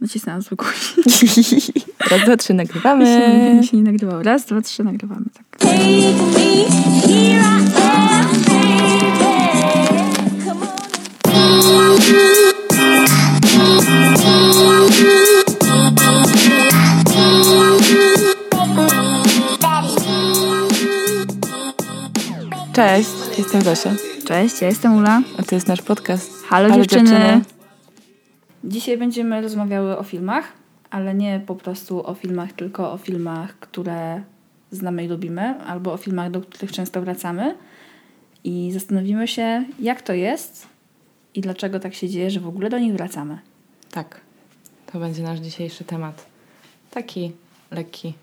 Nacisnęłam zły guzik. Raz, dwa, trzy, nagrywamy. się, nie- się nie nagrywało. Raz, dwa, trzy, nagrywamy. Tak. Cześć, jestem Zosia, Cześć, ja jestem Ula. a to jest nasz podcast. Halo, Halo, dziewczyny. dziewczyny. Dzisiaj będziemy rozmawiały o filmach, ale nie po prostu o filmach, tylko o filmach, które znamy i lubimy, albo o filmach, do których często wracamy. I zastanowimy się, jak to jest i dlaczego tak się dzieje, że w ogóle do nich wracamy. Tak, to będzie nasz dzisiejszy temat. Taki lekki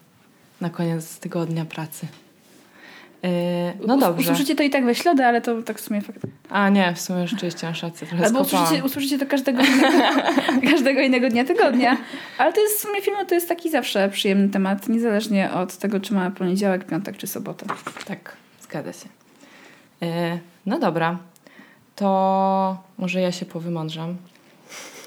na koniec tygodnia pracy. Yy, no dobrze. Usłyszycie to i tak we środę, ale to tak w sumie fakt. A nie, w sumie rzeczywiście masz rację, trochę Albo usłyszycie, usłyszycie to każdego innego, każdego innego dnia tygodnia. Ale to jest w sumie film, to jest taki zawsze przyjemny temat, niezależnie od tego, czy mamy poniedziałek, piątek czy sobotę. Tak, zgadza się. Yy, no dobra, to może ja się powymądrzam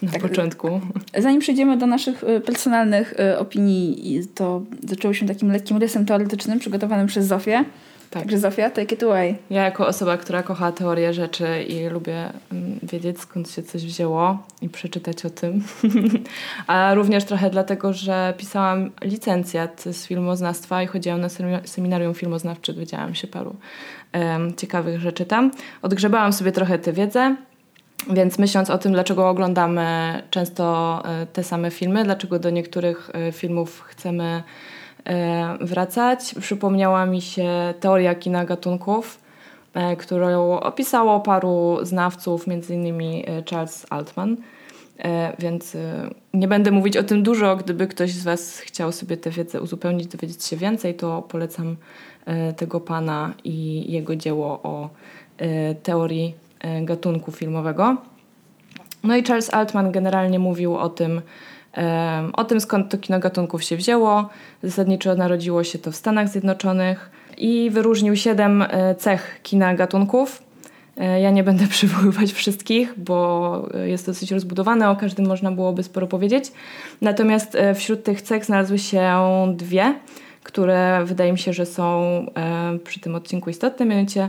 na Tak. początku. Zanim przejdziemy do naszych y, personalnych y, opinii, to zaczęło się takim lekkim rysem teoretycznym przygotowanym przez Zofię. Tak. Także Zofia, take it away. Ja jako osoba, która kocha teorię rzeczy i lubię mm, wiedzieć skąd się coś wzięło i przeczytać o tym. A również trochę dlatego, że pisałam licencjat z filmoznawstwa i chodziłam na semi- seminarium filmoznawcze, dowiedziałam się paru em, ciekawych rzeczy tam. Odgrzebałam sobie trochę tę wiedzę. Więc myśląc o tym, dlaczego oglądamy często e, te same filmy, dlaczego do niektórych e, filmów chcemy wracać, przypomniała mi się teoria kina gatunków, e, którą opisało paru znawców, innymi e, Charles Altman. E, Więc e, nie będę mówić o tym dużo. Gdyby ktoś z Was chciał sobie tę wiedzę uzupełnić, dowiedzieć się więcej, to polecam e, tego pana i jego dzieło o e, teorii e, gatunku filmowego. No i Charles Altman generalnie mówił o tym, o tym skąd to kino gatunków się wzięło. Zasadniczo narodziło się to w Stanach Zjednoczonych i wyróżnił siedem e, cech kina gatunków. E, Ja nie będę przywoływać wszystkich, bo e, jest dosyć rozbudowane, o każdym można byłoby sporo powiedzieć. Natomiast wśród tych cech znalazły się dwie, które wydaje mi się, że są przy tym odcinku istotne, mianowicie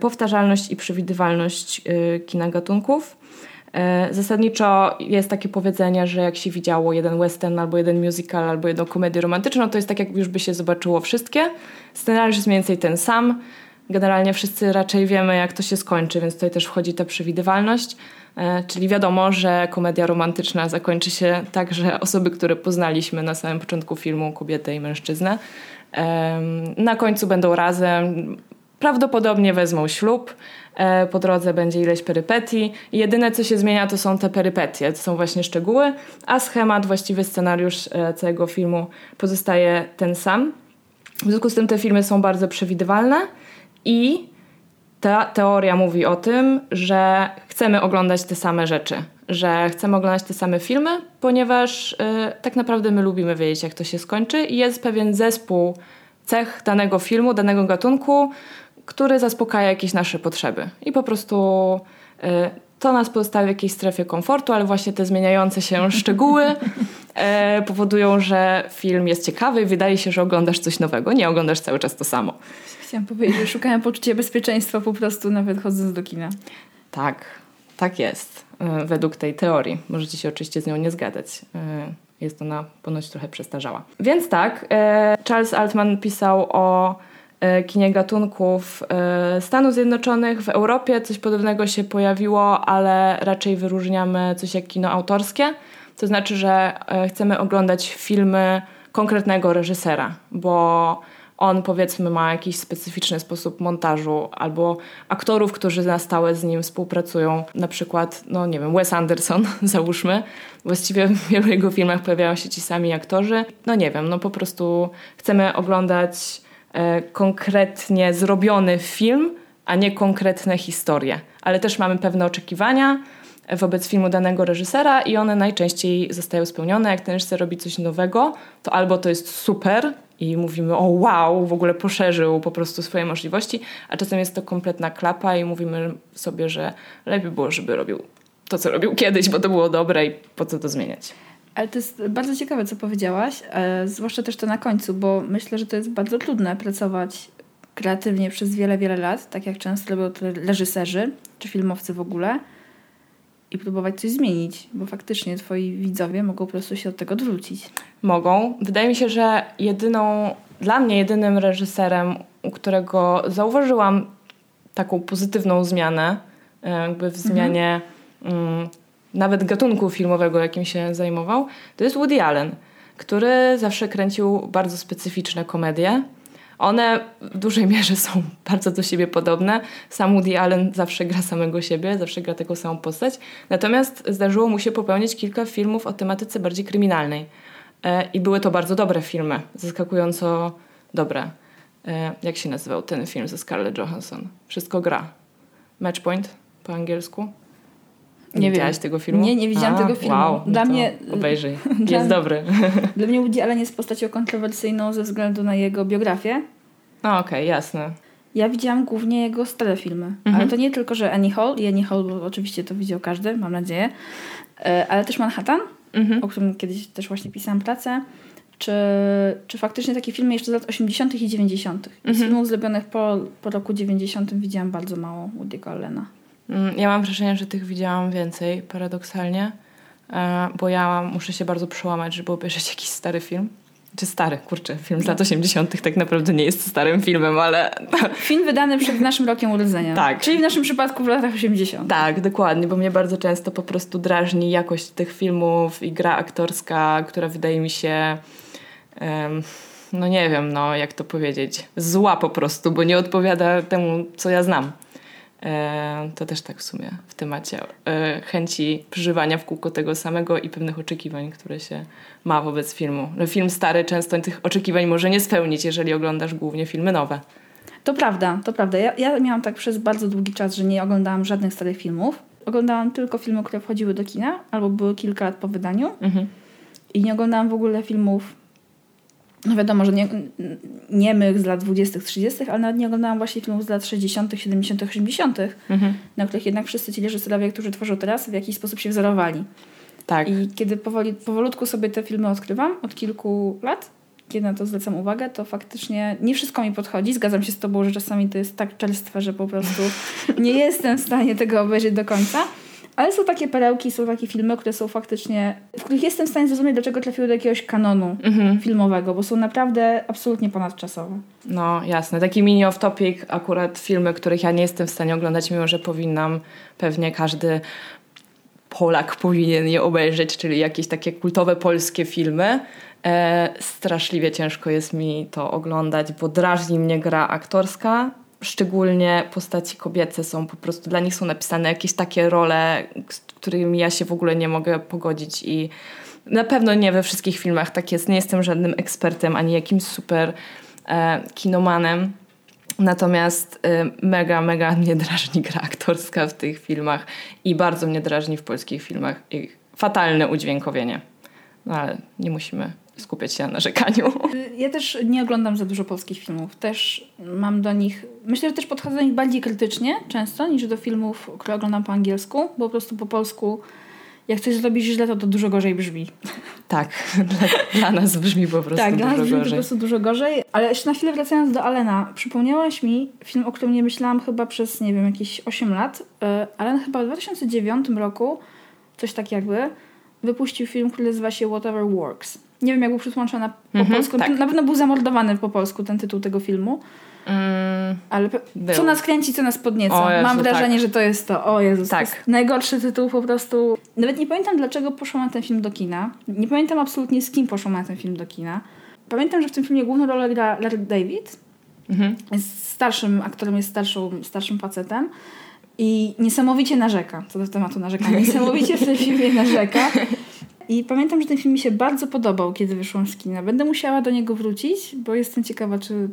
powtarzalność i przewidywalność kina gatunków. E, Zasadniczo jest takie powiedzenie, że jak się widziało jeden western, albo jeden musical, albo jedną komedię romantyczną, to jest tak, jak już by się zobaczyło wszystkie. Scenariusz jest mniej więcej ten sam. Generalnie wszyscy raczej wiemy, jak to się skończy, więc tutaj też wchodzi ta przewidywalność. E, Czyli wiadomo, że komedia romantyczna zakończy się tak, że osoby, które poznaliśmy na samym początku filmu, kobietę i mężczyznę, na końcu będą razem, prawdopodobnie wezmą ślub, e, po drodze będzie ileś perypetii jedyne co się zmienia to są te perypetie, to są właśnie szczegóły, a schemat, właściwy scenariusz e, całego filmu pozostaje ten sam. W związku z tym te filmy są bardzo przewidywalne i ta teoria mówi o tym, że chcemy oglądać te same rzeczy, że chcemy oglądać te same filmy, ponieważ y, tak naprawdę my lubimy wiedzieć, jak to się skończy i jest pewien zespół cech danego filmu, danego gatunku, który zaspokaja jakieś nasze potrzeby. I po prostu y, to nas pozostawia w jakiejś strefie komfortu, ale właśnie te zmieniające się szczegóły e, powodują, że film jest ciekawy i wydaje się, że oglądasz coś nowego, nie oglądasz cały czas to samo. Chciałam powiedzieć, że szukałam poczucia bezpieczeństwa po prostu nawet chodząc do kina. Tak, tak jest. e, Według tej teorii. Możecie się oczywiście z nią nie zgadzać. Jest ona ponoć trochę przestarzała. Więc tak, Charles Altman pisał o kinie gatunków e, Stanów Zjednoczonych. W Europie coś podobnego się pojawiło, ale raczej wyróżniamy coś jak kino autorskie. To znaczy, że e, chcemy oglądać filmy konkretnego reżysera, bo on powiedzmy ma jakiś specyficzny sposób montażu albo aktorów, którzy na stałe z nim współpracują. Na przykład, no nie wiem, Wes Anderson, załóżmy. Właściwie w wielu jego filmach pojawiają się ci sami aktorzy. No nie wiem, no po prostu chcemy oglądać e, konkretnie zrobiony film, a nie konkretne historie. Ale też mamy pewne oczekiwania wobec filmu danego reżysera i one najczęściej zostają spełnione. Jak ten reżyser robi coś nowego, to albo to jest super i mówimy, o wow, w ogóle poszerzył po prostu swoje możliwości, a czasem jest to kompletna klapa i mówimy sobie, że lepiej było, żeby robił to, co robił kiedyś, bo to było dobre i po co to zmieniać. Ale to jest bardzo ciekawe, co powiedziałaś, e, zwłaszcza też to na końcu, bo myślę, że to jest bardzo trudne pracować kreatywnie przez wiele, wiele lat, tak jak często robią to reżyserzy czy filmowcy w ogóle i próbować coś zmienić, bo faktycznie twoi widzowie mogą po prostu się od tego odwrócić. Mogą. Wydaje mi się, że jedyną, dla mnie jedynym reżyserem, u którego zauważyłam taką pozytywną zmianę, e, jakby w zmianie mm, nawet gatunku filmowego, jakim się zajmował, to jest Woody Allen, który zawsze kręcił bardzo specyficzne komedie. One w dużej mierze są bardzo do siebie podobne. Sam Woody Allen zawsze gra samego siebie, zawsze gra taką samą postać. Natomiast zdarzyło mu się popełnić kilka filmów o tematyce bardziej kryminalnej. E, I były to bardzo dobre filmy, zaskakująco dobre. E, jak się nazywał ten film ze Scarlett Johansson? Wszystko gra. Matchpoint po angielsku. Nie, wiem. widziałaś tego filmu? Nie, nie widziałam A, tego filmu. Wow, no Dla to mnie- Obejrzyj. Dla- Jest dobry. Dla mnie Woody Allen jest postacią kontrowersyjną ze względu na jego biografię. No okej, jasne. Ja widziałam głównie jego stare filmy, Mhm. ale to nie tylko, że Annie Hall i Annie Hall, bo oczywiście to widział każdy, mam nadzieję, e, ale też Manhattan, Mhm. o którym kiedyś też właśnie pisałam pracę, czy, czy faktycznie takie filmy jeszcze z lat 80. i 90. I Mhm. Z filmów zrobionych po, po roku 90. widziałam bardzo mało Woody'ego Allena. Mm, Ja mam wrażenie, że tych widziałam więcej, paradoksalnie, e, bo ja muszę się bardzo przełamać, żeby obejrzeć jakiś stary film. Czy stary, kurczę, film z lat 80. tak naprawdę nie jest starym filmem, ale Film wydany przed naszym rokiem urodzenia. Tak. Czyli w naszym przypadku w latach 80. tak, dokładnie, bo mnie bardzo często po prostu drażni jakość tych filmów i gra aktorska, która wydaje mi się, em, no nie wiem, no jak to powiedzieć, zła po prostu, bo nie odpowiada temu, co ja znam. E, to też tak w sumie w temacie e, chęci przeżywania w kółko tego samego i pewnych oczekiwań, które się ma wobec filmu. No, film stary często tych oczekiwań może nie spełnić, jeżeli oglądasz głównie filmy nowe. To prawda, to prawda. Ja, ja miałam tak przez bardzo długi czas, że nie oglądałam żadnych starych filmów. Oglądałam tylko filmy, które wchodziły do kina albo były kilka lat po wydaniu. Mhm. I nie oglądałam w ogóle filmów, no wiadomo, że nie, niemych z lat 20., 30., ale nawet nie oglądałam właśnie filmów z lat 60., 70., 80., Mhm. na których jednak wszyscy ci reżyserowie, którzy tworzą teraz, w jakiś sposób się wzorowali. Tak. I kiedy powoli, powolutku sobie te filmy odkrywam, od kilku lat, kiedy na to zwracam uwagę, to faktycznie nie wszystko mi podchodzi. Zgadzam się z tobą, że czasami to jest tak czerstwe, że po prostu nie jestem w stanie tego obejrzeć do końca. Ale są takie perełki, są takie filmy, które są faktycznie, w których jestem w stanie zrozumieć, dlaczego trafiły do jakiegoś kanonu Mhm. filmowego, bo są naprawdę absolutnie ponadczasowe. No jasne, taki mini off-topic, akurat filmy, których ja nie jestem w stanie oglądać, mimo że powinnam, pewnie każdy Polak powinien je obejrzeć, czyli jakieś takie kultowe polskie filmy. E, straszliwie ciężko jest mi to oglądać, bo drażni mnie gra aktorska. Szczególnie postaci kobiece są po prostu, dla nich są napisane jakieś takie role, z którymi ja się w ogóle nie mogę pogodzić i na pewno nie we wszystkich filmach tak jest. Nie jestem żadnym ekspertem ani jakimś super e, kinomanem. Natomiast e, mega, mega mnie drażni gra aktorska w tych filmach i bardzo mnie drażni w polskich filmach ich fatalne udźwiękowienie. No ale nie musimy skupiać się na narzekaniu. Ja też nie oglądam za dużo polskich filmów. Też mam do nich. Myślę, że też podchodzę do nich bardziej krytycznie często niż do filmów, które oglądam po angielsku, bo po prostu po polsku, jak coś zrobisz źle, to to dużo gorzej brzmi. Tak, dla, dla nas brzmi po prostu tak, dla nas dużo brzmi po gorzej. prostu dużo gorzej. Ale jeszcze na chwilę wracając do Alena, przypomniałaś mi film, o którym nie myślałam chyba przez, nie wiem, jakieś 8 lat. E, Alen chyba w 2009 roku, coś tak jakby, wypuścił film, który nazywa się Whatever Works. Nie wiem, jak był przetłumaczony po Mhm, polsku. tak. Na pewno był zamordowany po polsku ten tytuł tego filmu. Mm, Ale Był. co nas kręci, co nas podnieca. Jezu, Mam wrażenie, tak. że to jest to. O Jezus, Tak. to najgorszy tytuł po prostu. Nawet nie pamiętam, dlaczego poszłam na ten film do kina. Nie pamiętam absolutnie, z kim poszłam na ten film do kina. Pamiętam, że w tym filmie główną rolę gra Larry David. mhm. Jest starszym aktorem, jest starszą, starszym facetem. I niesamowicie narzeka, co do tematu narzekania. Niesamowicie w tym filmie narzeka. I pamiętam, że ten film mi się bardzo podobał, kiedy wyszłam z kina. Będę musiała do niego wrócić, bo jestem ciekawa, czy...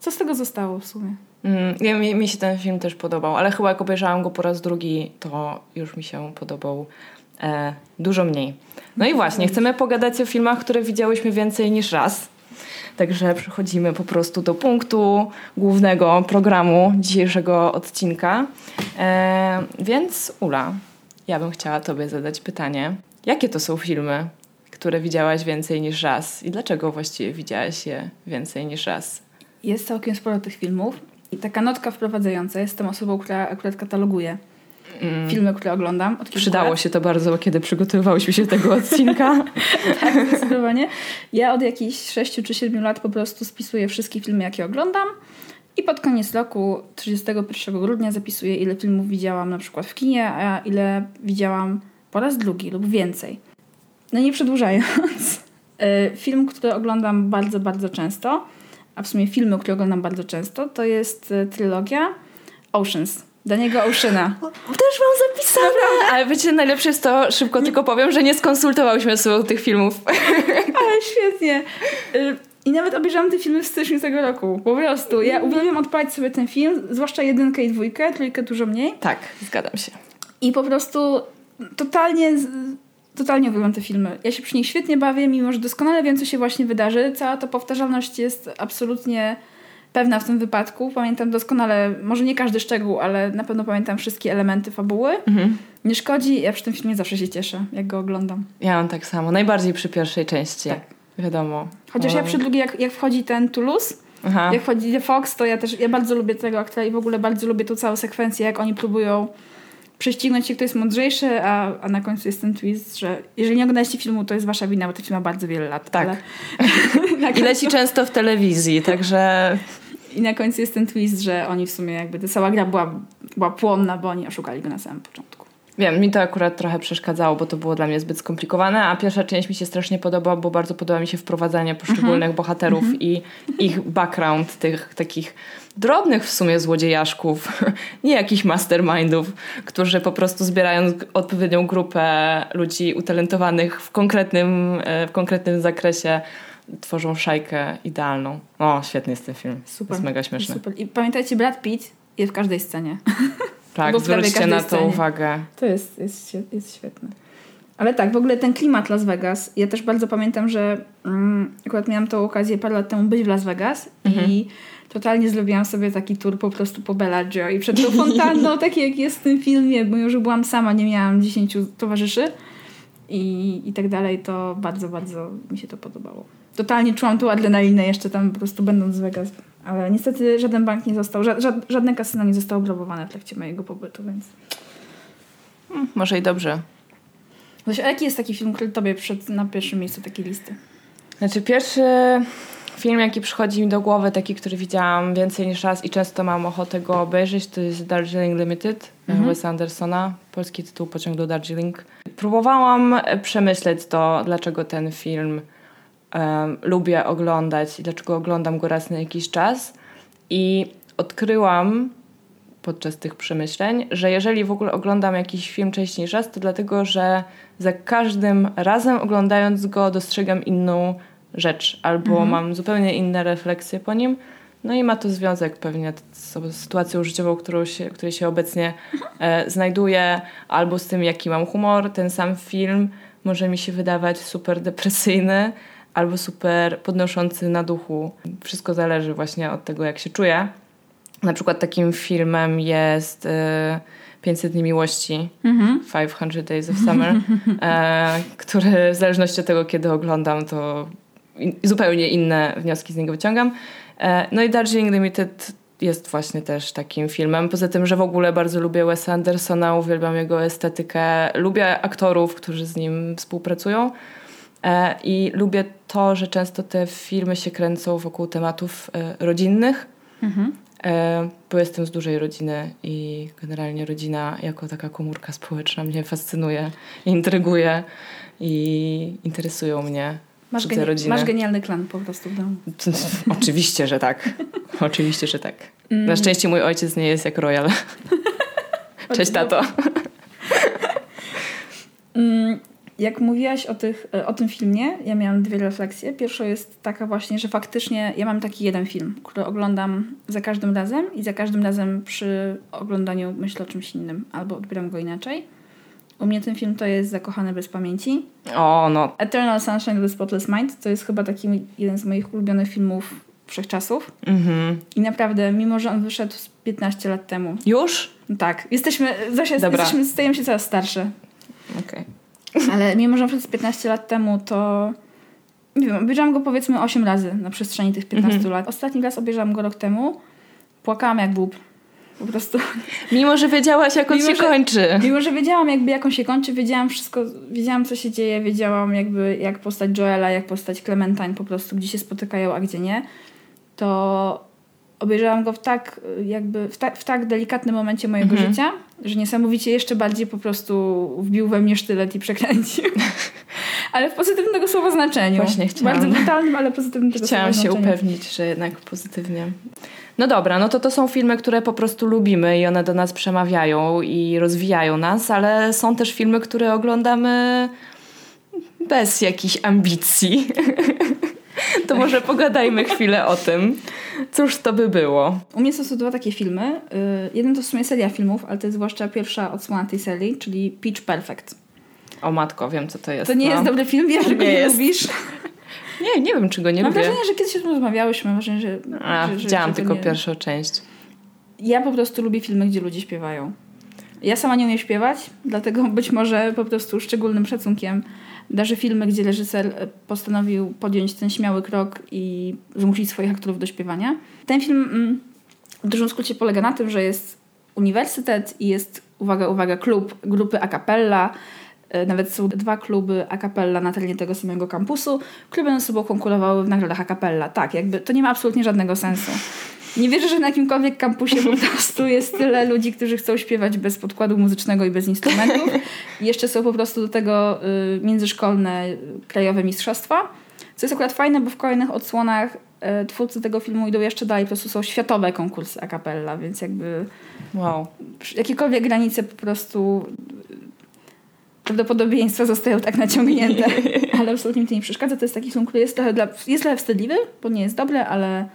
Co z tego zostało w sumie? Mm, nie, mi, mi się ten film też podobał, ale chyba jak obejrzałam go po raz drugi, to już mi się podobał e, dużo mniej. No i właśnie, chcemy pogadać o filmach, które widziałyśmy więcej niż raz. Także przechodzimy po prostu do punktu głównego programu dzisiejszego odcinka. E, więc Ula, ja bym chciała Tobie zadać pytanie. Jakie to są filmy, które widziałaś więcej niż raz? I dlaczego właściwie widziałaś je więcej niż raz? Jest całkiem sporo tych filmów. I taka notka wprowadzająca. Jestem osobą, która akurat kataloguje filmy, które oglądam. Mm. Przydało lat. się to bardzo, kiedy przygotowywałyśmy się do tego odcinka. Tak, zdecydowanie. Ja od jakichś 6 czy 7 lat po prostu spisuję wszystkie filmy, jakie oglądam. I pod koniec roku, 31 grudnia, zapisuję, ile filmów widziałam na przykład w kinie, a ile widziałam po raz drugi lub więcej. No nie przedłużając, y, film, który oglądam bardzo, bardzo często, a w sumie filmy, które oglądam bardzo często, to jest y, trylogia Oceans. Daniego Oceana. Też mam zapisane. Ale wiecie, najlepsze jest to, szybko tylko powiem, że nie skonsultowałyśmy ze sobą tych filmów. Ale świetnie. Y, I nawet obejrzałam te filmy w styczniu tego roku. Po prostu. Ja uwielbiam odpalić sobie ten film, zwłaszcza jedynkę i dwójkę, trójkę dużo mniej. Tak, zgadzam się. I po prostu totalnie, totalnie uwielbiam te filmy. Ja się przy nich świetnie bawię, mimo że doskonale wiem, co się właśnie wydarzy. Cała ta powtarzalność jest absolutnie pewna w tym wypadku. Pamiętam doskonale, może nie każdy szczegół, ale na pewno pamiętam wszystkie elementy fabuły. Mhm. Nie szkodzi, ja przy tym filmie zawsze się cieszę, jak go oglądam. Ja mam tak samo. Najbardziej przy pierwszej części. Tak. Wiadomo. Chociaż ja przy drugiej, jak, jak wchodzi ten Toulouse, Aha. Jak wchodzi The Fox, to ja też ja bardzo lubię tego aktora i w ogóle bardzo lubię tą całą sekwencję, jak oni próbują prześcignąć się, kto jest mądrzejszy, a, a na końcu jest ten twist, że jeżeli nie oglądaliście filmu, to jest wasza wina, bo ten film ma bardzo wiele lat. Tak. Ale I leci często w telewizji, także I na końcu jest ten twist, że oni w sumie jakby ta cała gra była, była płonna, bo oni oszukali go na samym początku. Wiem, mi to akurat trochę przeszkadzało, bo to było dla mnie zbyt skomplikowane, a pierwsza część mi się strasznie podoba, bo bardzo podoba mi się wprowadzanie poszczególnych bohaterów i ich background, tych takich drobnych w sumie złodziejaszków, nie jakichś mastermindów, którzy po prostu zbierają odpowiednią grupę ludzi utalentowanych w konkretnym, e, w konkretnym zakresie, tworzą szajkę idealną. O, świetny jest ten film. Super. Jest mega śmieszny. Super. I pamiętajcie, Brad Pitt jest w każdej scenie. Tak, prawie zwróćcie na to scenie. uwagę. To jest, jest, jest świetne. Ale tak, w ogóle ten klimat Las Vegas. Ja też bardzo pamiętam, że mm, akurat miałam tą okazję parę lat temu być w Las Vegas i totalnie zrobiłam sobie taki tour po prostu po Bellagio i przed tą fontanną, taki jak jest w tym filmie, bo już byłam sama, nie miałam 10 towarzyszy i, i tak dalej, to bardzo, bardzo mi się to podobało. Totalnie czułam tą adrenalinę jeszcze tam po prostu będąc w Vegas. Ale niestety żaden bank nie został, ża- ża- żadne kasyno nie zostało obrabowane w trakcie mojego pobytu, więc... Może i dobrze. Zosia, a jaki jest taki film, który tobie przed na pierwszym miejscu takiej listy? Znaczy pierwszy film, jaki przychodzi mi do głowy, taki, który widziałam więcej niż raz i często mam ochotę go obejrzeć, to jest Darjeeling Limited Mhm. Wes Andersona. Polski tytuł Pociąg do Darjeeling. Próbowałam przemyśleć to, dlaczego ten film lubię oglądać i dlaczego oglądam go raz na jakiś czas. I odkryłam podczas tych przemyśleń, że jeżeli w ogóle oglądam jakiś film częściej niż raz, to dlatego, że za każdym razem oglądając go dostrzegam inną rzecz albo mam zupełnie inne refleksje po nim. No i ma to związek pewnie z sytuacją życiową, którą się, której się obecnie e, znajduję, albo z tym, jaki mam humor. Ten sam film może mi się wydawać super depresyjny albo super podnoszący na duchu. Wszystko zależy właśnie od tego, jak się czuję. Na przykład takim filmem jest e, 500 dni miłości, 500 Days of Summer, e, który w zależności od tego, kiedy oglądam, to in, zupełnie inne wnioski z niego wyciągam. E, no i Darjeeling Limited jest właśnie też takim filmem. Poza tym, że w ogóle bardzo lubię Wesa Andersona, uwielbiam jego estetykę, lubię aktorów, którzy z nim współpracują. E, I lubię to, że często te filmy się kręcą wokół tematów e, rodzinnych, e, bo jestem z dużej rodziny i generalnie rodzina jako taka komórka społeczna mnie fascynuje, intryguje i interesują mnie Masz, geni- rodziny. masz genialny klan po prostu w domu. Oczywiście, że tak. Oczywiście, że tak. Na szczęście mój ojciec nie jest jak Royal. Cześć, tato. Jak mówiłaś o, tych, e, o tym filmie, ja miałam dwie refleksje. Pierwsza jest taka właśnie, że faktycznie ja mam taki jeden film, który oglądam za każdym razem i za każdym razem przy oglądaniu myślę o czymś innym albo odbieram go inaczej. U mnie ten film to jest Zakochany bez pamięci. O, no. Eternal Sunshine of the Spotless Mind to jest chyba taki jeden z moich ulubionych filmów wszechczasów. Mhm. I naprawdę, mimo że on wyszedł z 15 lat temu, Już? tak, jesteśmy, Zosia, Dobra. jesteśmy, stajemy się coraz starsze. Okej. Ale mimo, że na przykład z 15 lat temu to... Nie wiem, obejrzałam go powiedzmy 8 razy na przestrzeni tych 15 Mhm. lat. Ostatni raz obejrzałam go rok temu. Płakałam jak bób. Po prostu. Mimo, że wiedziałaś, jak on Mimo, się że- kończy. Mimo, że wiedziałam jakby jak on się kończy, wiedziałam wszystko, wiedziałam co się dzieje, wiedziałam jakby jak postać Joela, jak postać Clementine po prostu, gdzie się spotykają, a gdzie nie, to obejrzałam go w tak jakby, w, ta, w tak delikatnym momencie mojego Mhm. życia, że niesamowicie jeszcze bardziej po prostu wbił we mnie sztylet i przekręcił. ale w pozytywnym tego słowa znaczeniu. Właśnie chciałam. Bardzo brutalnym, ale pozytywnym tego Chciałam słowa się znaczeniu. upewnić, że jednak pozytywnie. No dobra, no to to są filmy, które po prostu lubimy i one do nas przemawiają i rozwijają nas, ale są też filmy, które oglądamy bez jakichś ambicji. to może pogadajmy chwilę o tym. Cóż to by było? U mnie są dwa takie filmy. Y, Jeden to w sumie seria filmów, ale to jest zwłaszcza pierwsza odsłona tej serii, czyli Pitch Perfect. O matko, wiem co to jest. To nie no. jest dobry film, wiem, że go Nie lubisz. Nie, nie wiem, czy go nie Mam lubię. wrażenie, że kiedyś o tym rozmawiałyśmy. Mam wrażenie, że, A, że, widziałam że tylko nie- pierwszą część. Ja po prostu lubię filmy, gdzie ludzie śpiewają. Ja sama nie umiem śpiewać, dlatego być może po prostu szczególnym szacunkiem darzę filmy, gdzie reżyser e, postanowił podjąć ten śmiały krok i zmusić swoich aktorów do śpiewania. Ten film mm, w dużym skrócie polega na tym, że jest uniwersytet i jest, uwaga, uwaga, klub grupy a cappella. E, Nawet są dwa kluby a cappella na terenie tego samego kampusu, będą ze sobą konkurowały w nagrodach a cappella. Tak, jakby to nie ma absolutnie żadnego sensu. Nie wierzę, że na jakimkolwiek kampusie po prostu jest tyle ludzi, którzy chcą śpiewać bez podkładu muzycznego i bez instrumentów. I jeszcze są po prostu do tego y, międzyszkolne y, krajowe mistrzostwa. Co jest akurat fajne, bo w kolejnych odsłonach y, twórcy tego filmu idą jeszcze dalej. Po prostu są światowe konkursy a cappella, więc jakby Wow. jakiekolwiek granice po prostu y, prawdopodobieństwa zostają tak naciągnięte. ale absolutnie mi to nie przeszkadza. To jest taki film, który jest trochę, dla, jest trochę wstydliwy, bo nie jest dobry, ale,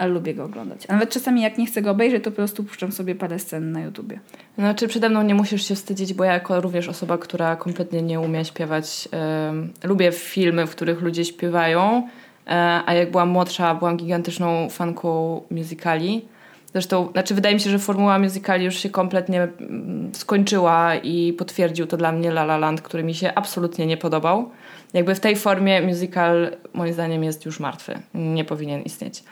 ale lubię go oglądać. A nawet czasami jak nie chcę go obejrzeć, to po prostu puszczam sobie parę scen na YouTubie. Znaczy przede mną nie musisz się wstydzić, bo ja jako również osoba, która kompletnie nie umie śpiewać, em, lubię filmy, w których ludzie śpiewają, e, a jak byłam młodsza, byłam gigantyczną fanką musicali. Zresztą, znaczy wydaje mi się, że formuła musicali już się kompletnie mm, skończyła i potwierdził to dla mnie La La Land, który mi się absolutnie nie podobał. Jakby w tej formie musical moim zdaniem jest już martwy. Nie powinien istnieć.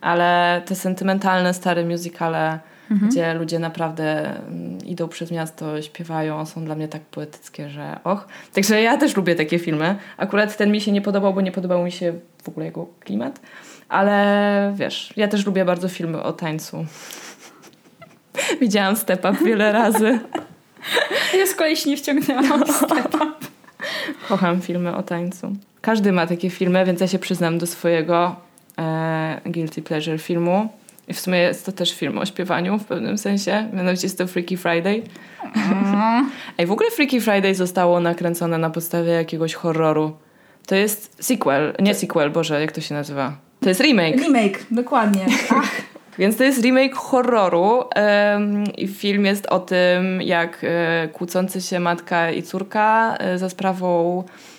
Ale te sentymentalne, stare musicale, gdzie ludzie naprawdę mm, idą przez miasto, śpiewają, są dla mnie tak poetyckie, że och. Także ja też lubię takie filmy. Akurat ten mi się nie podobał, bo nie podobał mi się w ogóle jego klimat. Ale wiesz, ja też lubię bardzo filmy o tańcu. Widziałam Step Up wiele razy. Ja z kolei się nie wciągnęłam. Kocham filmy o tańcu. Każdy ma takie filmy, więc ja się przyznam do swojego guilty pleasure filmu. I w sumie jest to też film o śpiewaniu w pewnym sensie. Mianowicie jest to Freaky Friday. Ej, w ogóle Freaky Friday zostało nakręcone na podstawie jakiegoś horroru. To jest sequel, nie sequel, Boże, jak to się nazywa? To jest remake. Remake, dokładnie. Ach, Więc to jest remake horroru em, i film jest o tym, jak e, kłócący się matka i córka e, za sprawą e,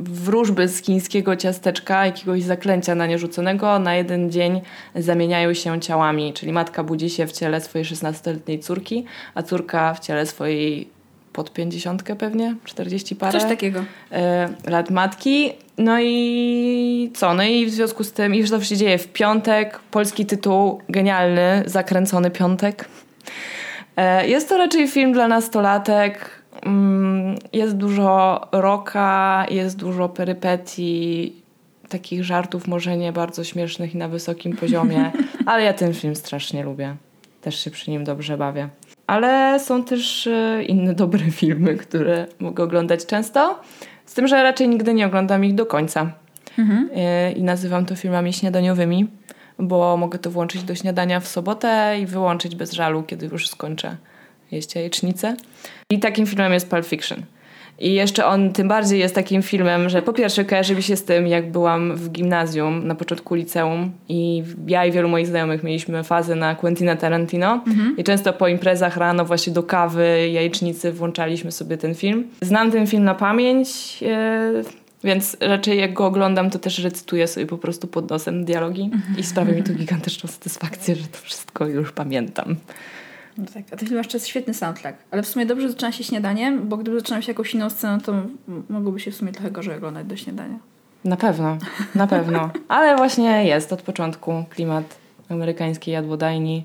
wróżby z chińskiego ciasteczka, jakiegoś zaklęcia na nie rzuconego, na jeden dzień zamieniają się ciałami. Czyli matka budzi się w ciele swojej 16-letniej córki, a córka w ciele swojej pod 50 pewnie, 40 parę coś takiego. e, lat matki. No i co? No i w związku z tym, iż to się dzieje w piątek, polski tytuł genialny, zakręcony piątek. E, jest to raczej film dla nastolatek. Mm, Jest dużo roka, jest dużo perypetii, takich żartów może nie bardzo śmiesznych i na wysokim poziomie, ale ja ten film strasznie lubię. Też się przy nim dobrze bawię. Ale są też e, inne dobre filmy, które mogę oglądać często. Z tym, że raczej nigdy nie oglądam ich do końca. E, I nazywam to filmami śniadaniowymi, bo mogę to włączyć do śniadania w sobotę i wyłączyć bez żalu, kiedy już skończę jeść jajecznicę. I takim filmem jest Pulp Fiction. I jeszcze on tym bardziej jest takim filmem, że po pierwsze kojarzy mi się z tym, jak byłam w gimnazjum na początku liceum i ja i wielu moich znajomych mieliśmy fazę na Quentina Tarantino i często po imprezach rano właśnie do kawy, jajecznicy włączaliśmy sobie ten film. Znam ten film na pamięć, e, więc raczej jak go oglądam, to też recytuję sobie po prostu pod nosem dialogi i sprawia mi to gigantyczną satysfakcję, że to wszystko już pamiętam. No tak, a ten film jeszcze jest świetny soundtrack. Ale w sumie dobrze zaczyna się śniadaniem, bo gdyby zaczynał się jakąś inną sceną, to mogłoby się w sumie trochę gorzej oglądać do śniadania. Na pewno, na pewno. Ale właśnie jest od początku klimat amerykańskiej jadłodajni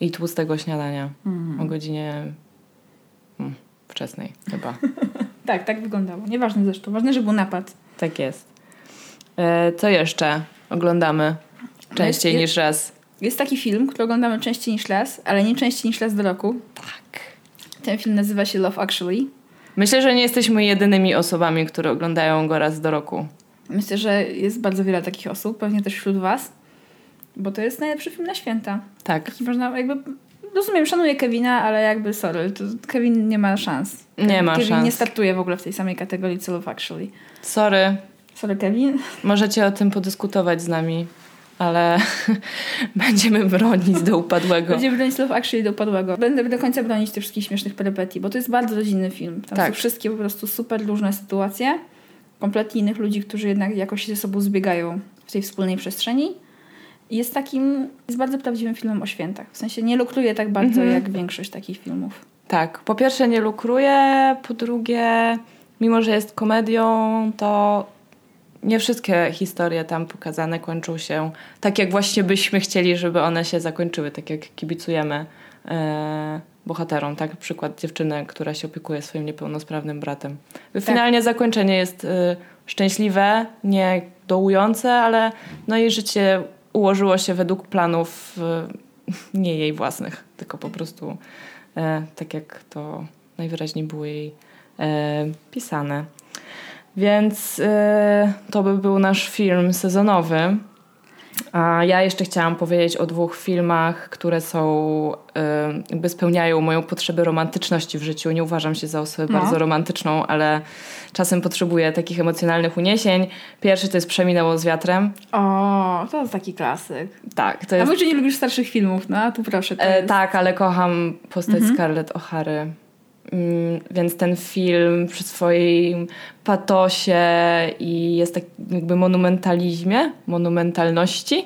i tłustego śniadania o godzinie mm, wczesnej chyba. Tak, tak wyglądało. Nieważne zresztą. Ważne, że był napad. Tak jest. E, co jeszcze oglądamy częściej Jest- niż raz? Jest taki film, który oglądamy częściej niż raz, ale nie częściej niż raz do roku. Tak. Ten film nazywa się Love Actually. Myślę, że nie jesteśmy jedynymi osobami, które oglądają go raz do roku. Myślę, że jest bardzo wiele takich osób, pewnie też wśród was, bo to jest najlepszy film na święta. Tak. Taki można jakby... Rozumiem, szanuję Kevina, ale jakby sorry, to Kevin nie ma szans. Nie ma Kevin szans. nie startuje w ogóle w tej samej kategorii co Love Actually. Sorry, Sorry, Kevin. możecie o tym podyskutować z nami, ale będziemy bronić do upadłego. Będziemy bronić Love Actually do upadłego. Będę do końca bronić tych wszystkich śmiesznych perypetii, bo to jest bardzo rodzinny film. Tam Tak. są wszystkie po prostu super różne sytuacje. Kompletnie innych ludzi, którzy jednak jakoś się ze sobą zbiegają w tej wspólnej przestrzeni. Jest takim, jest bardzo prawdziwym filmem o świętach. W sensie nie lukruje tak bardzo Mhm. jak większość takich filmów. Tak, po pierwsze nie lukruje, po drugie, mimo że jest komedią, to nie wszystkie historie tam pokazane kończą się tak, jak właśnie byśmy chcieli, żeby one się zakończyły, tak jak kibicujemy e, bohaterom. Tak, przykład dziewczyny, która się opiekuje swoim niepełnosprawnym bratem. Finalnie zakończenie jest e, szczęśliwe, nie dołujące, ale no jej życie ułożyło się według planów e, nie jej własnych, tylko po prostu e, tak jak to najwyraźniej było jej e, pisane. Więc e, to by był nasz film sezonowy. A ja jeszcze chciałam powiedzieć o dwóch filmach, które są, e, jakby spełniają moją potrzebę romantyczności w życiu. Nie uważam się za osobę No. bardzo romantyczną, ale czasem potrzebuję takich emocjonalnych uniesień. Pierwszy to jest Przeminęło z wiatrem. O, to jest taki klasyk. Tak, to A jest może nie lubisz starszych filmów, no a tu proszę. To E, jest... tak, ale kocham postać Mhm. Scarlett O'Hary. Mm, więc ten film przy swoim patosie i jest tak jakby monumentalizmie, monumentalności,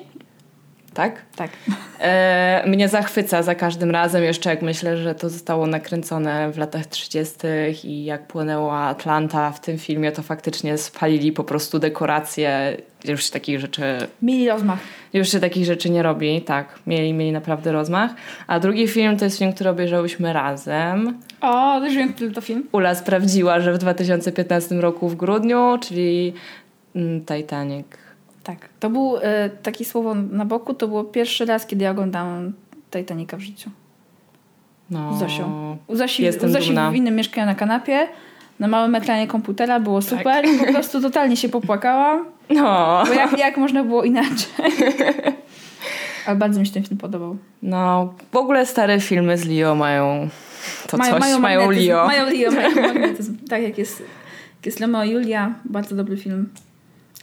tak? Tak. E, mnie zachwyca za każdym razem, jeszcze jak myślę, że to zostało nakręcone w latach 30. i jak płynęła Atlanta w tym filmie, to faktycznie spalili po prostu dekoracje. Już się takich rzeczy Mieli rozmach. już się takich rzeczy nie robi, tak. Mieli, mieli naprawdę rozmach. A drugi film to jest film, który obejrzałyśmy razem. O, też wiem, który to film. Ula sprawdziła, że w 2015 roku w grudniu, czyli mm, Titanic. Tak. To był e, taki słowo na boku, to było pierwszy raz, kiedy ja oglądałam Titanica w życiu. No. Z Zosią. U Zosi, Jestem u Zosi dumna. w innym mieszkaniu na kanapie, na małym ekranie komputera, było Tak. super. Po prostu totalnie się popłakałam, No. bo jak, jak można było inaczej. Ale bardzo mi się ten film podobał. no, w ogóle stare filmy z Leo mają to coś, mają, magnetyzm. Leo. Mają Leo, mają magnetyzm. Tak jak jest, jak jest Romeo i Julia, bardzo dobry film.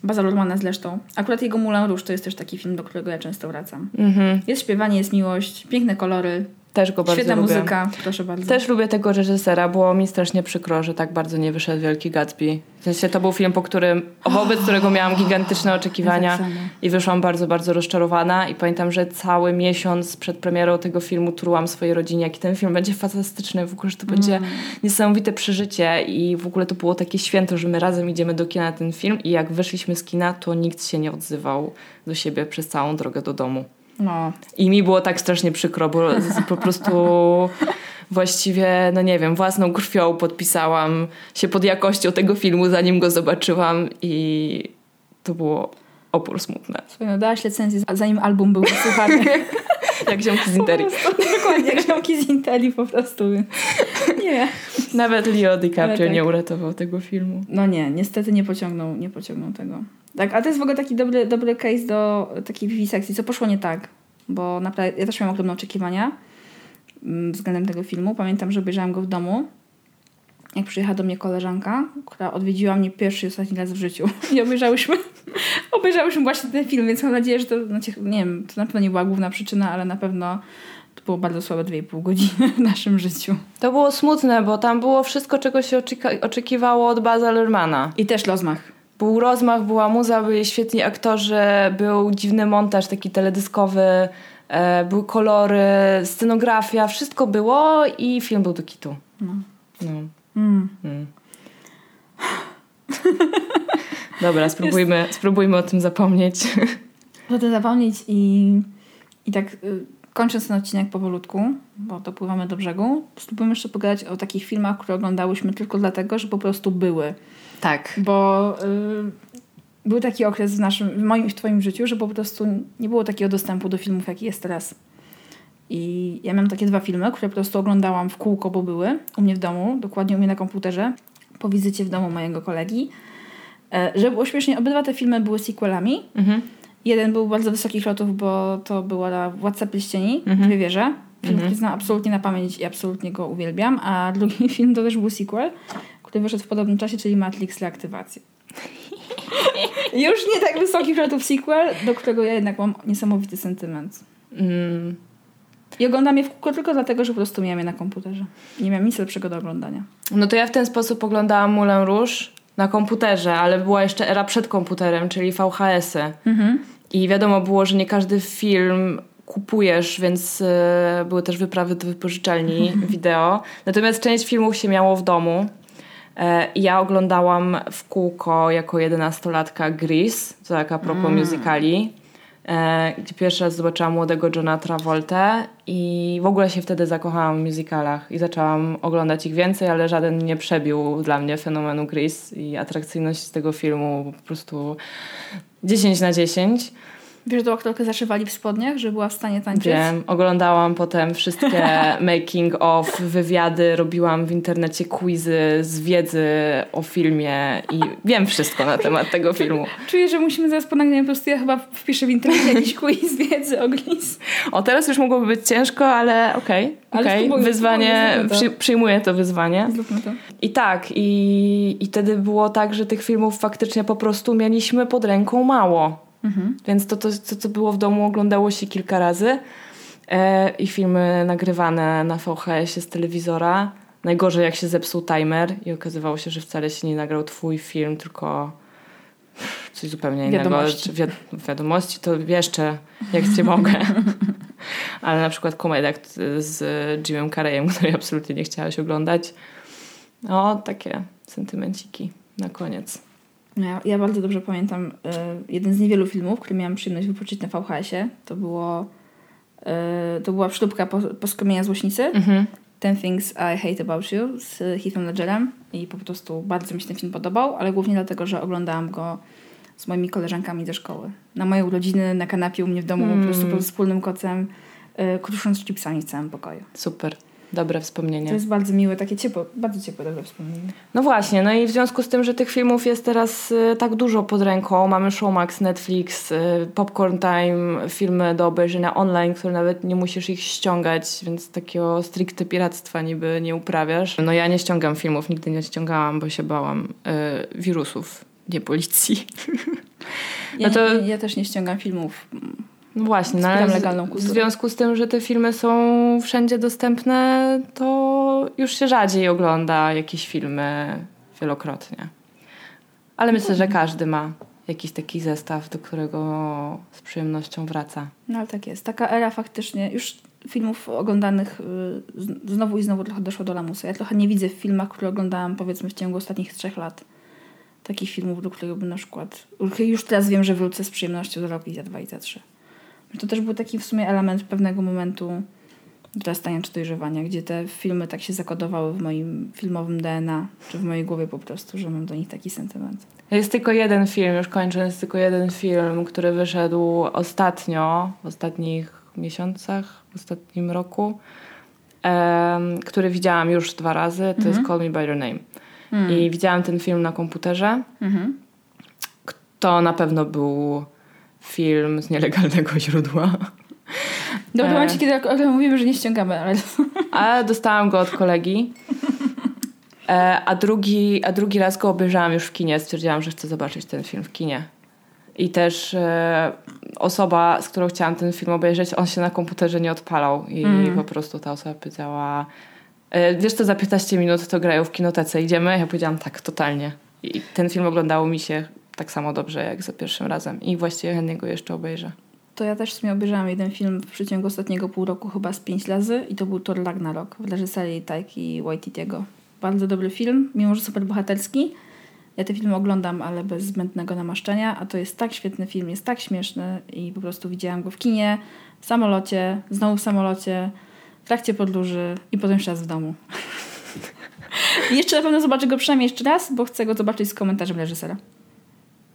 Baza Lurmana zresztą. Akurat jego Moulin Rouge to jest też taki film, do którego ja często wracam. Mhm. Jest śpiewanie, jest miłość, piękne kolory, Też go bardzo świetna lubię. muzyka, proszę bardzo. Też lubię tego reżysera, było mi strasznie przykro, że tak bardzo nie wyszedł Wielki Gatsby. W sensie to był film, po którym, wobec którego miałam gigantyczne oczekiwania tak i wyszłam bardzo, bardzo rozczarowana i pamiętam, że cały miesiąc przed premierą tego filmu trułam swojej rodzinie, jaki ten film będzie fantastyczny, w ogóle, że to będzie Mm. niesamowite przeżycie i w ogóle to było takie święto, że my razem idziemy do kina na ten film i jak wyszliśmy z kina, to nikt się nie odzywał do siebie przez całą drogę do domu. No, I mi było tak strasznie przykro, bo po prostu właściwie, no nie wiem, własną krwią podpisałam się pod jakością tego filmu, zanim go zobaczyłam i to było opór smutne. Słuchaj, no dałaś licencję zanim album był wysłuchany. Jak ziomki z Interi. Dokładnie, jak ziomki z Inteli po prostu. Nie. Nawet Leo DiCaprio tak. nie uratował tego filmu. No nie, niestety nie pociągnął, nie pociągnął tego. Tak, a to jest w ogóle taki dobry, dobry case do takiej wiwisekcji, co poszło nie tak. Bo naprawdę, ja też miałam ogromne oczekiwania mm, względem tego filmu. Pamiętam, że obejrzałam go w domu. Jak przyjechała do mnie koleżanka, która odwiedziła mnie pierwszy i ostatni raz w życiu. I obejrzałyśmy, obejrzałyśmy właśnie ten film, więc mam nadzieję, że to, znaczy, nie wiem, to na pewno nie była główna przyczyna, ale na pewno to było bardzo słabe 2,5 godziny w naszym życiu. To było smutne, bo tam było wszystko, czego się oczeka- oczekiwało od Baza Lermana. I też rozmach. Był rozmach, była muza, byli świetni aktorzy, był dziwny montaż taki teledyskowy, e, były kolory, scenografia, wszystko było i film był do kitu. No. No. Mm. Mm. Dobra, spróbujmy, spróbujmy o tym zapomnieć. O tym zapomnieć i, i tak y, kończąc ten odcinek powolutku, bo dopływamy do brzegu, spróbujmy jeszcze pogadać o takich filmach, które oglądałyśmy tylko dlatego, że po prostu były. Tak. Bo y, był taki okres w naszym, w moim i w twoim życiu, że po prostu nie było takiego dostępu do filmów, jaki jest teraz. I ja miałam takie dwa filmy, które po prostu oglądałam w kółko, bo były u mnie w domu, dokładnie u mnie na komputerze, po wizycie w domu mojego kolegi. E, Żeby było śmiesznie, obydwa te filmy były sequelami. Mhm. Jeden był bardzo wysokich lotów, bo to była Władca Pierścieni, Mhm. Dwie wieże. Film, Mhm. który znam absolutnie na pamięć i absolutnie go uwielbiam. A drugi film to też był sequel, który wyszedł w podobnym czasie, czyli Matrix Reaktywacja. Już nie tak wysokich lotów sequel, do którego ja jednak mam niesamowity sentyment. Mm. I oglądam je w kółko tylko dlatego, że po prostu miałam je na komputerze. Nie miałam nic lepszego do oglądania. No to ja w ten sposób oglądałam Moulin Rouge na komputerze, ale była jeszcze era przed komputerem, czyli VHS-y. Mhm. I wiadomo było, że nie każdy film kupujesz, więc e, były też wyprawy do wypożyczalni wideo. Natomiast część filmów się miało w domu. I ja oglądałam w kółko jako jedenastolatka Grease, to tak a propos musicali, e, gdzie pierwszy raz zobaczyłam młodego Johna Travolta i w ogóle się wtedy zakochałam w musicalach i zaczęłam oglądać ich więcej, ale żaden nie przebił dla mnie fenomenu Grease i atrakcyjność tego filmu po prostu 10 na 10. Wiesz, tą aktorkę zaszywali w spodniach, że była w stanie tańczyć? Wiem, oglądałam potem wszystkie making of, wywiady, robiłam w internecie quizy z wiedzy o filmie i wiem wszystko na temat tego filmu. Czuję, że musimy zaraz po nagraniu po prostu ja chyba wpiszę w internecie jakiś quiz wiedzy o Glis. O, teraz już mogłoby być ciężko, ale okej, Ale okej, spróbuję, wyzwanie, przy, przyjmuję to wyzwanie. Zróbmy to. I tak, i, i wtedy było tak, że tych filmów faktycznie po prostu mieliśmy pod ręką mało. Mhm. Więc to, to, to, co było w domu, oglądało się kilka razy. E, I filmy nagrywane na VHS-ie z telewizora. Najgorzej, jak się zepsuł timer i okazywało się, że wcale się nie nagrał twój film, tylko coś zupełnie innego. Wiadomości. Wi- wiadomości to jeszcze, jak cię mogę. Ale na przykład komedia z Jimem Carreyem, której absolutnie nie chciałaś oglądać. No, takie sentymenciki na koniec. Ja, ja bardzo dobrze pamiętam y, jeden z niewielu filmów, który miałam przyjemność wypożyczyć na VHS-ie. To było y, to była szlubka po, po skromienia złośnicy. Mhm. Ten Things I Hate About You z Heathem Ledgerem i po prostu bardzo mi się ten film podobał, ale głównie dlatego, że oglądałam go z moimi koleżankami ze szkoły. Na moje urodziny, na kanapie u mnie w domu, po prostu pod wspólnym kocem, y, krusząc chipsami w całym pokoju. Super. Dobre wspomnienie. To jest bardzo miłe, takie ciepłe, bardzo ciepłe, dobre wspomnienie. No właśnie, no i w związku z tym, że tych filmów jest teraz y, tak dużo pod ręką, mamy Showmax, Netflix, y, Popcorn Time, filmy do obejrzenia online, które nawet nie musisz ich ściągać, więc takiego stricte piractwa niby nie uprawiasz. No ja nie ściągam filmów, nigdy nie ściągałam, bo się bałam y, wirusów, nie policji. Ja, No to- ja, ja też nie ściągam filmów. No właśnie, no ale legalną w, w kulturę. związku z tym, że te filmy są wszędzie dostępne, to już się rzadziej ogląda jakieś filmy wielokrotnie. Ale myślę, że każdy ma jakiś taki zestaw, do którego z przyjemnością wraca. No ale tak jest. Taka era faktycznie już filmów oglądanych y, znowu i znowu trochę doszło do lamusa. Ja trochę nie widzę w filmach, które oglądałam powiedzmy w ciągu ostatnich trzech lat. Takich filmów, do których bym na przykład... Już teraz wiem, że wrócę z przyjemnością za rok i za dwa i za trzy. To też był taki w sumie element pewnego momentu dorastania czy dojrzewania, gdzie te filmy tak się zakodowały w moim filmowym DNA, czy w mojej głowie po prostu, że mam do nich taki sentyment. Jest tylko jeden film, już kończę, jest tylko jeden film, który wyszedł ostatnio, w ostatnich miesiącach, w ostatnim roku, em, który widziałam już dwa razy, to jest Call Me By Your Name. I widziałam ten film na komputerze. Mhm. To na pewno był film z nielegalnego źródła. E. momencie, kiedy o tym mówimy, że nie ściągamy, ale... Ale dostałam go od kolegi. E, a, drugi, a drugi raz go obejrzałam już w kinie. Stwierdziłam, że chcę zobaczyć ten film w kinie. I też e, osoba, z którą chciałam ten film obejrzeć, on się na komputerze nie odpalał. I Mm. po prostu ta osoba powiedziała: e, Wiesz, to za 15 minut to grają w kinotece, idziemy? Ja powiedziałam: Tak, totalnie. I ten film oglądało mi się tak samo dobrze jak za pierwszym razem. I właściwie chętnie go jeszcze obejrzę. to ja też w sumie obejrzałam jeden film w przeciągu ostatniego pół roku chyba z pięć razy i to był Thor Ragnarok w reżyserii Taiki Waititiego. Bardzo dobry film, mimo że super bohaterski. Ja te filmy oglądam, ale bez zbędnego namaszczenia, a to jest tak świetny film, jest tak śmieszny i po prostu widziałam go w kinie, w samolocie, znowu w samolocie, w trakcie podróży i potem jeszcze raz w domu. Jeszcze na pewno zobaczę go przynajmniej jeszcze raz, bo chcę go zobaczyć z komentarzem reżysera.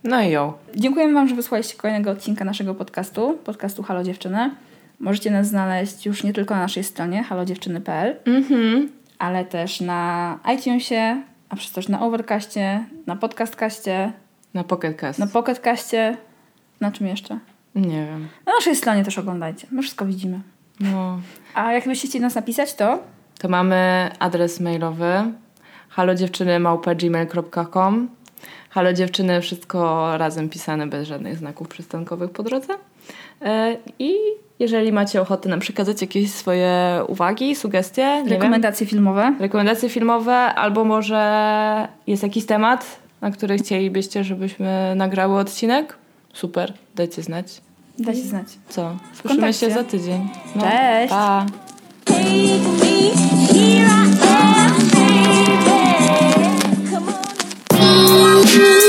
No i ją. Dziękujemy Wam, że wysłaliście kolejnego odcinka naszego podcastu, podcastu Halo Dziewczyny. Możecie nas znaleźć już nie tylko na naszej stronie halodziewczyny.pl, Mhm. ale też na iTunesie, a przez też na Overcastie, na Podcastcaście, Na Pocket Cast. na Pocketcaście, na czym jeszcze? Nie wiem. Na naszej stronie też oglądajcie, my wszystko widzimy. No. A jakbyście chcieli nas napisać, to To mamy adres mailowy halodziewczyny.gmail.com Halo dziewczyny, wszystko razem pisane, bez żadnych znaków przystankowych po drodze. E, I jeżeli macie ochotę nam przekazać jakieś swoje uwagi, sugestie, nie wiem, rekomendacje filmowe. rekomendacje filmowe, albo może jest jakiś temat, na który chcielibyście, żebyśmy nagrały odcinek, super, dajcie znać. Dajcie znać. Co? Słyszymy się za tydzień. Cześć. Pa! you.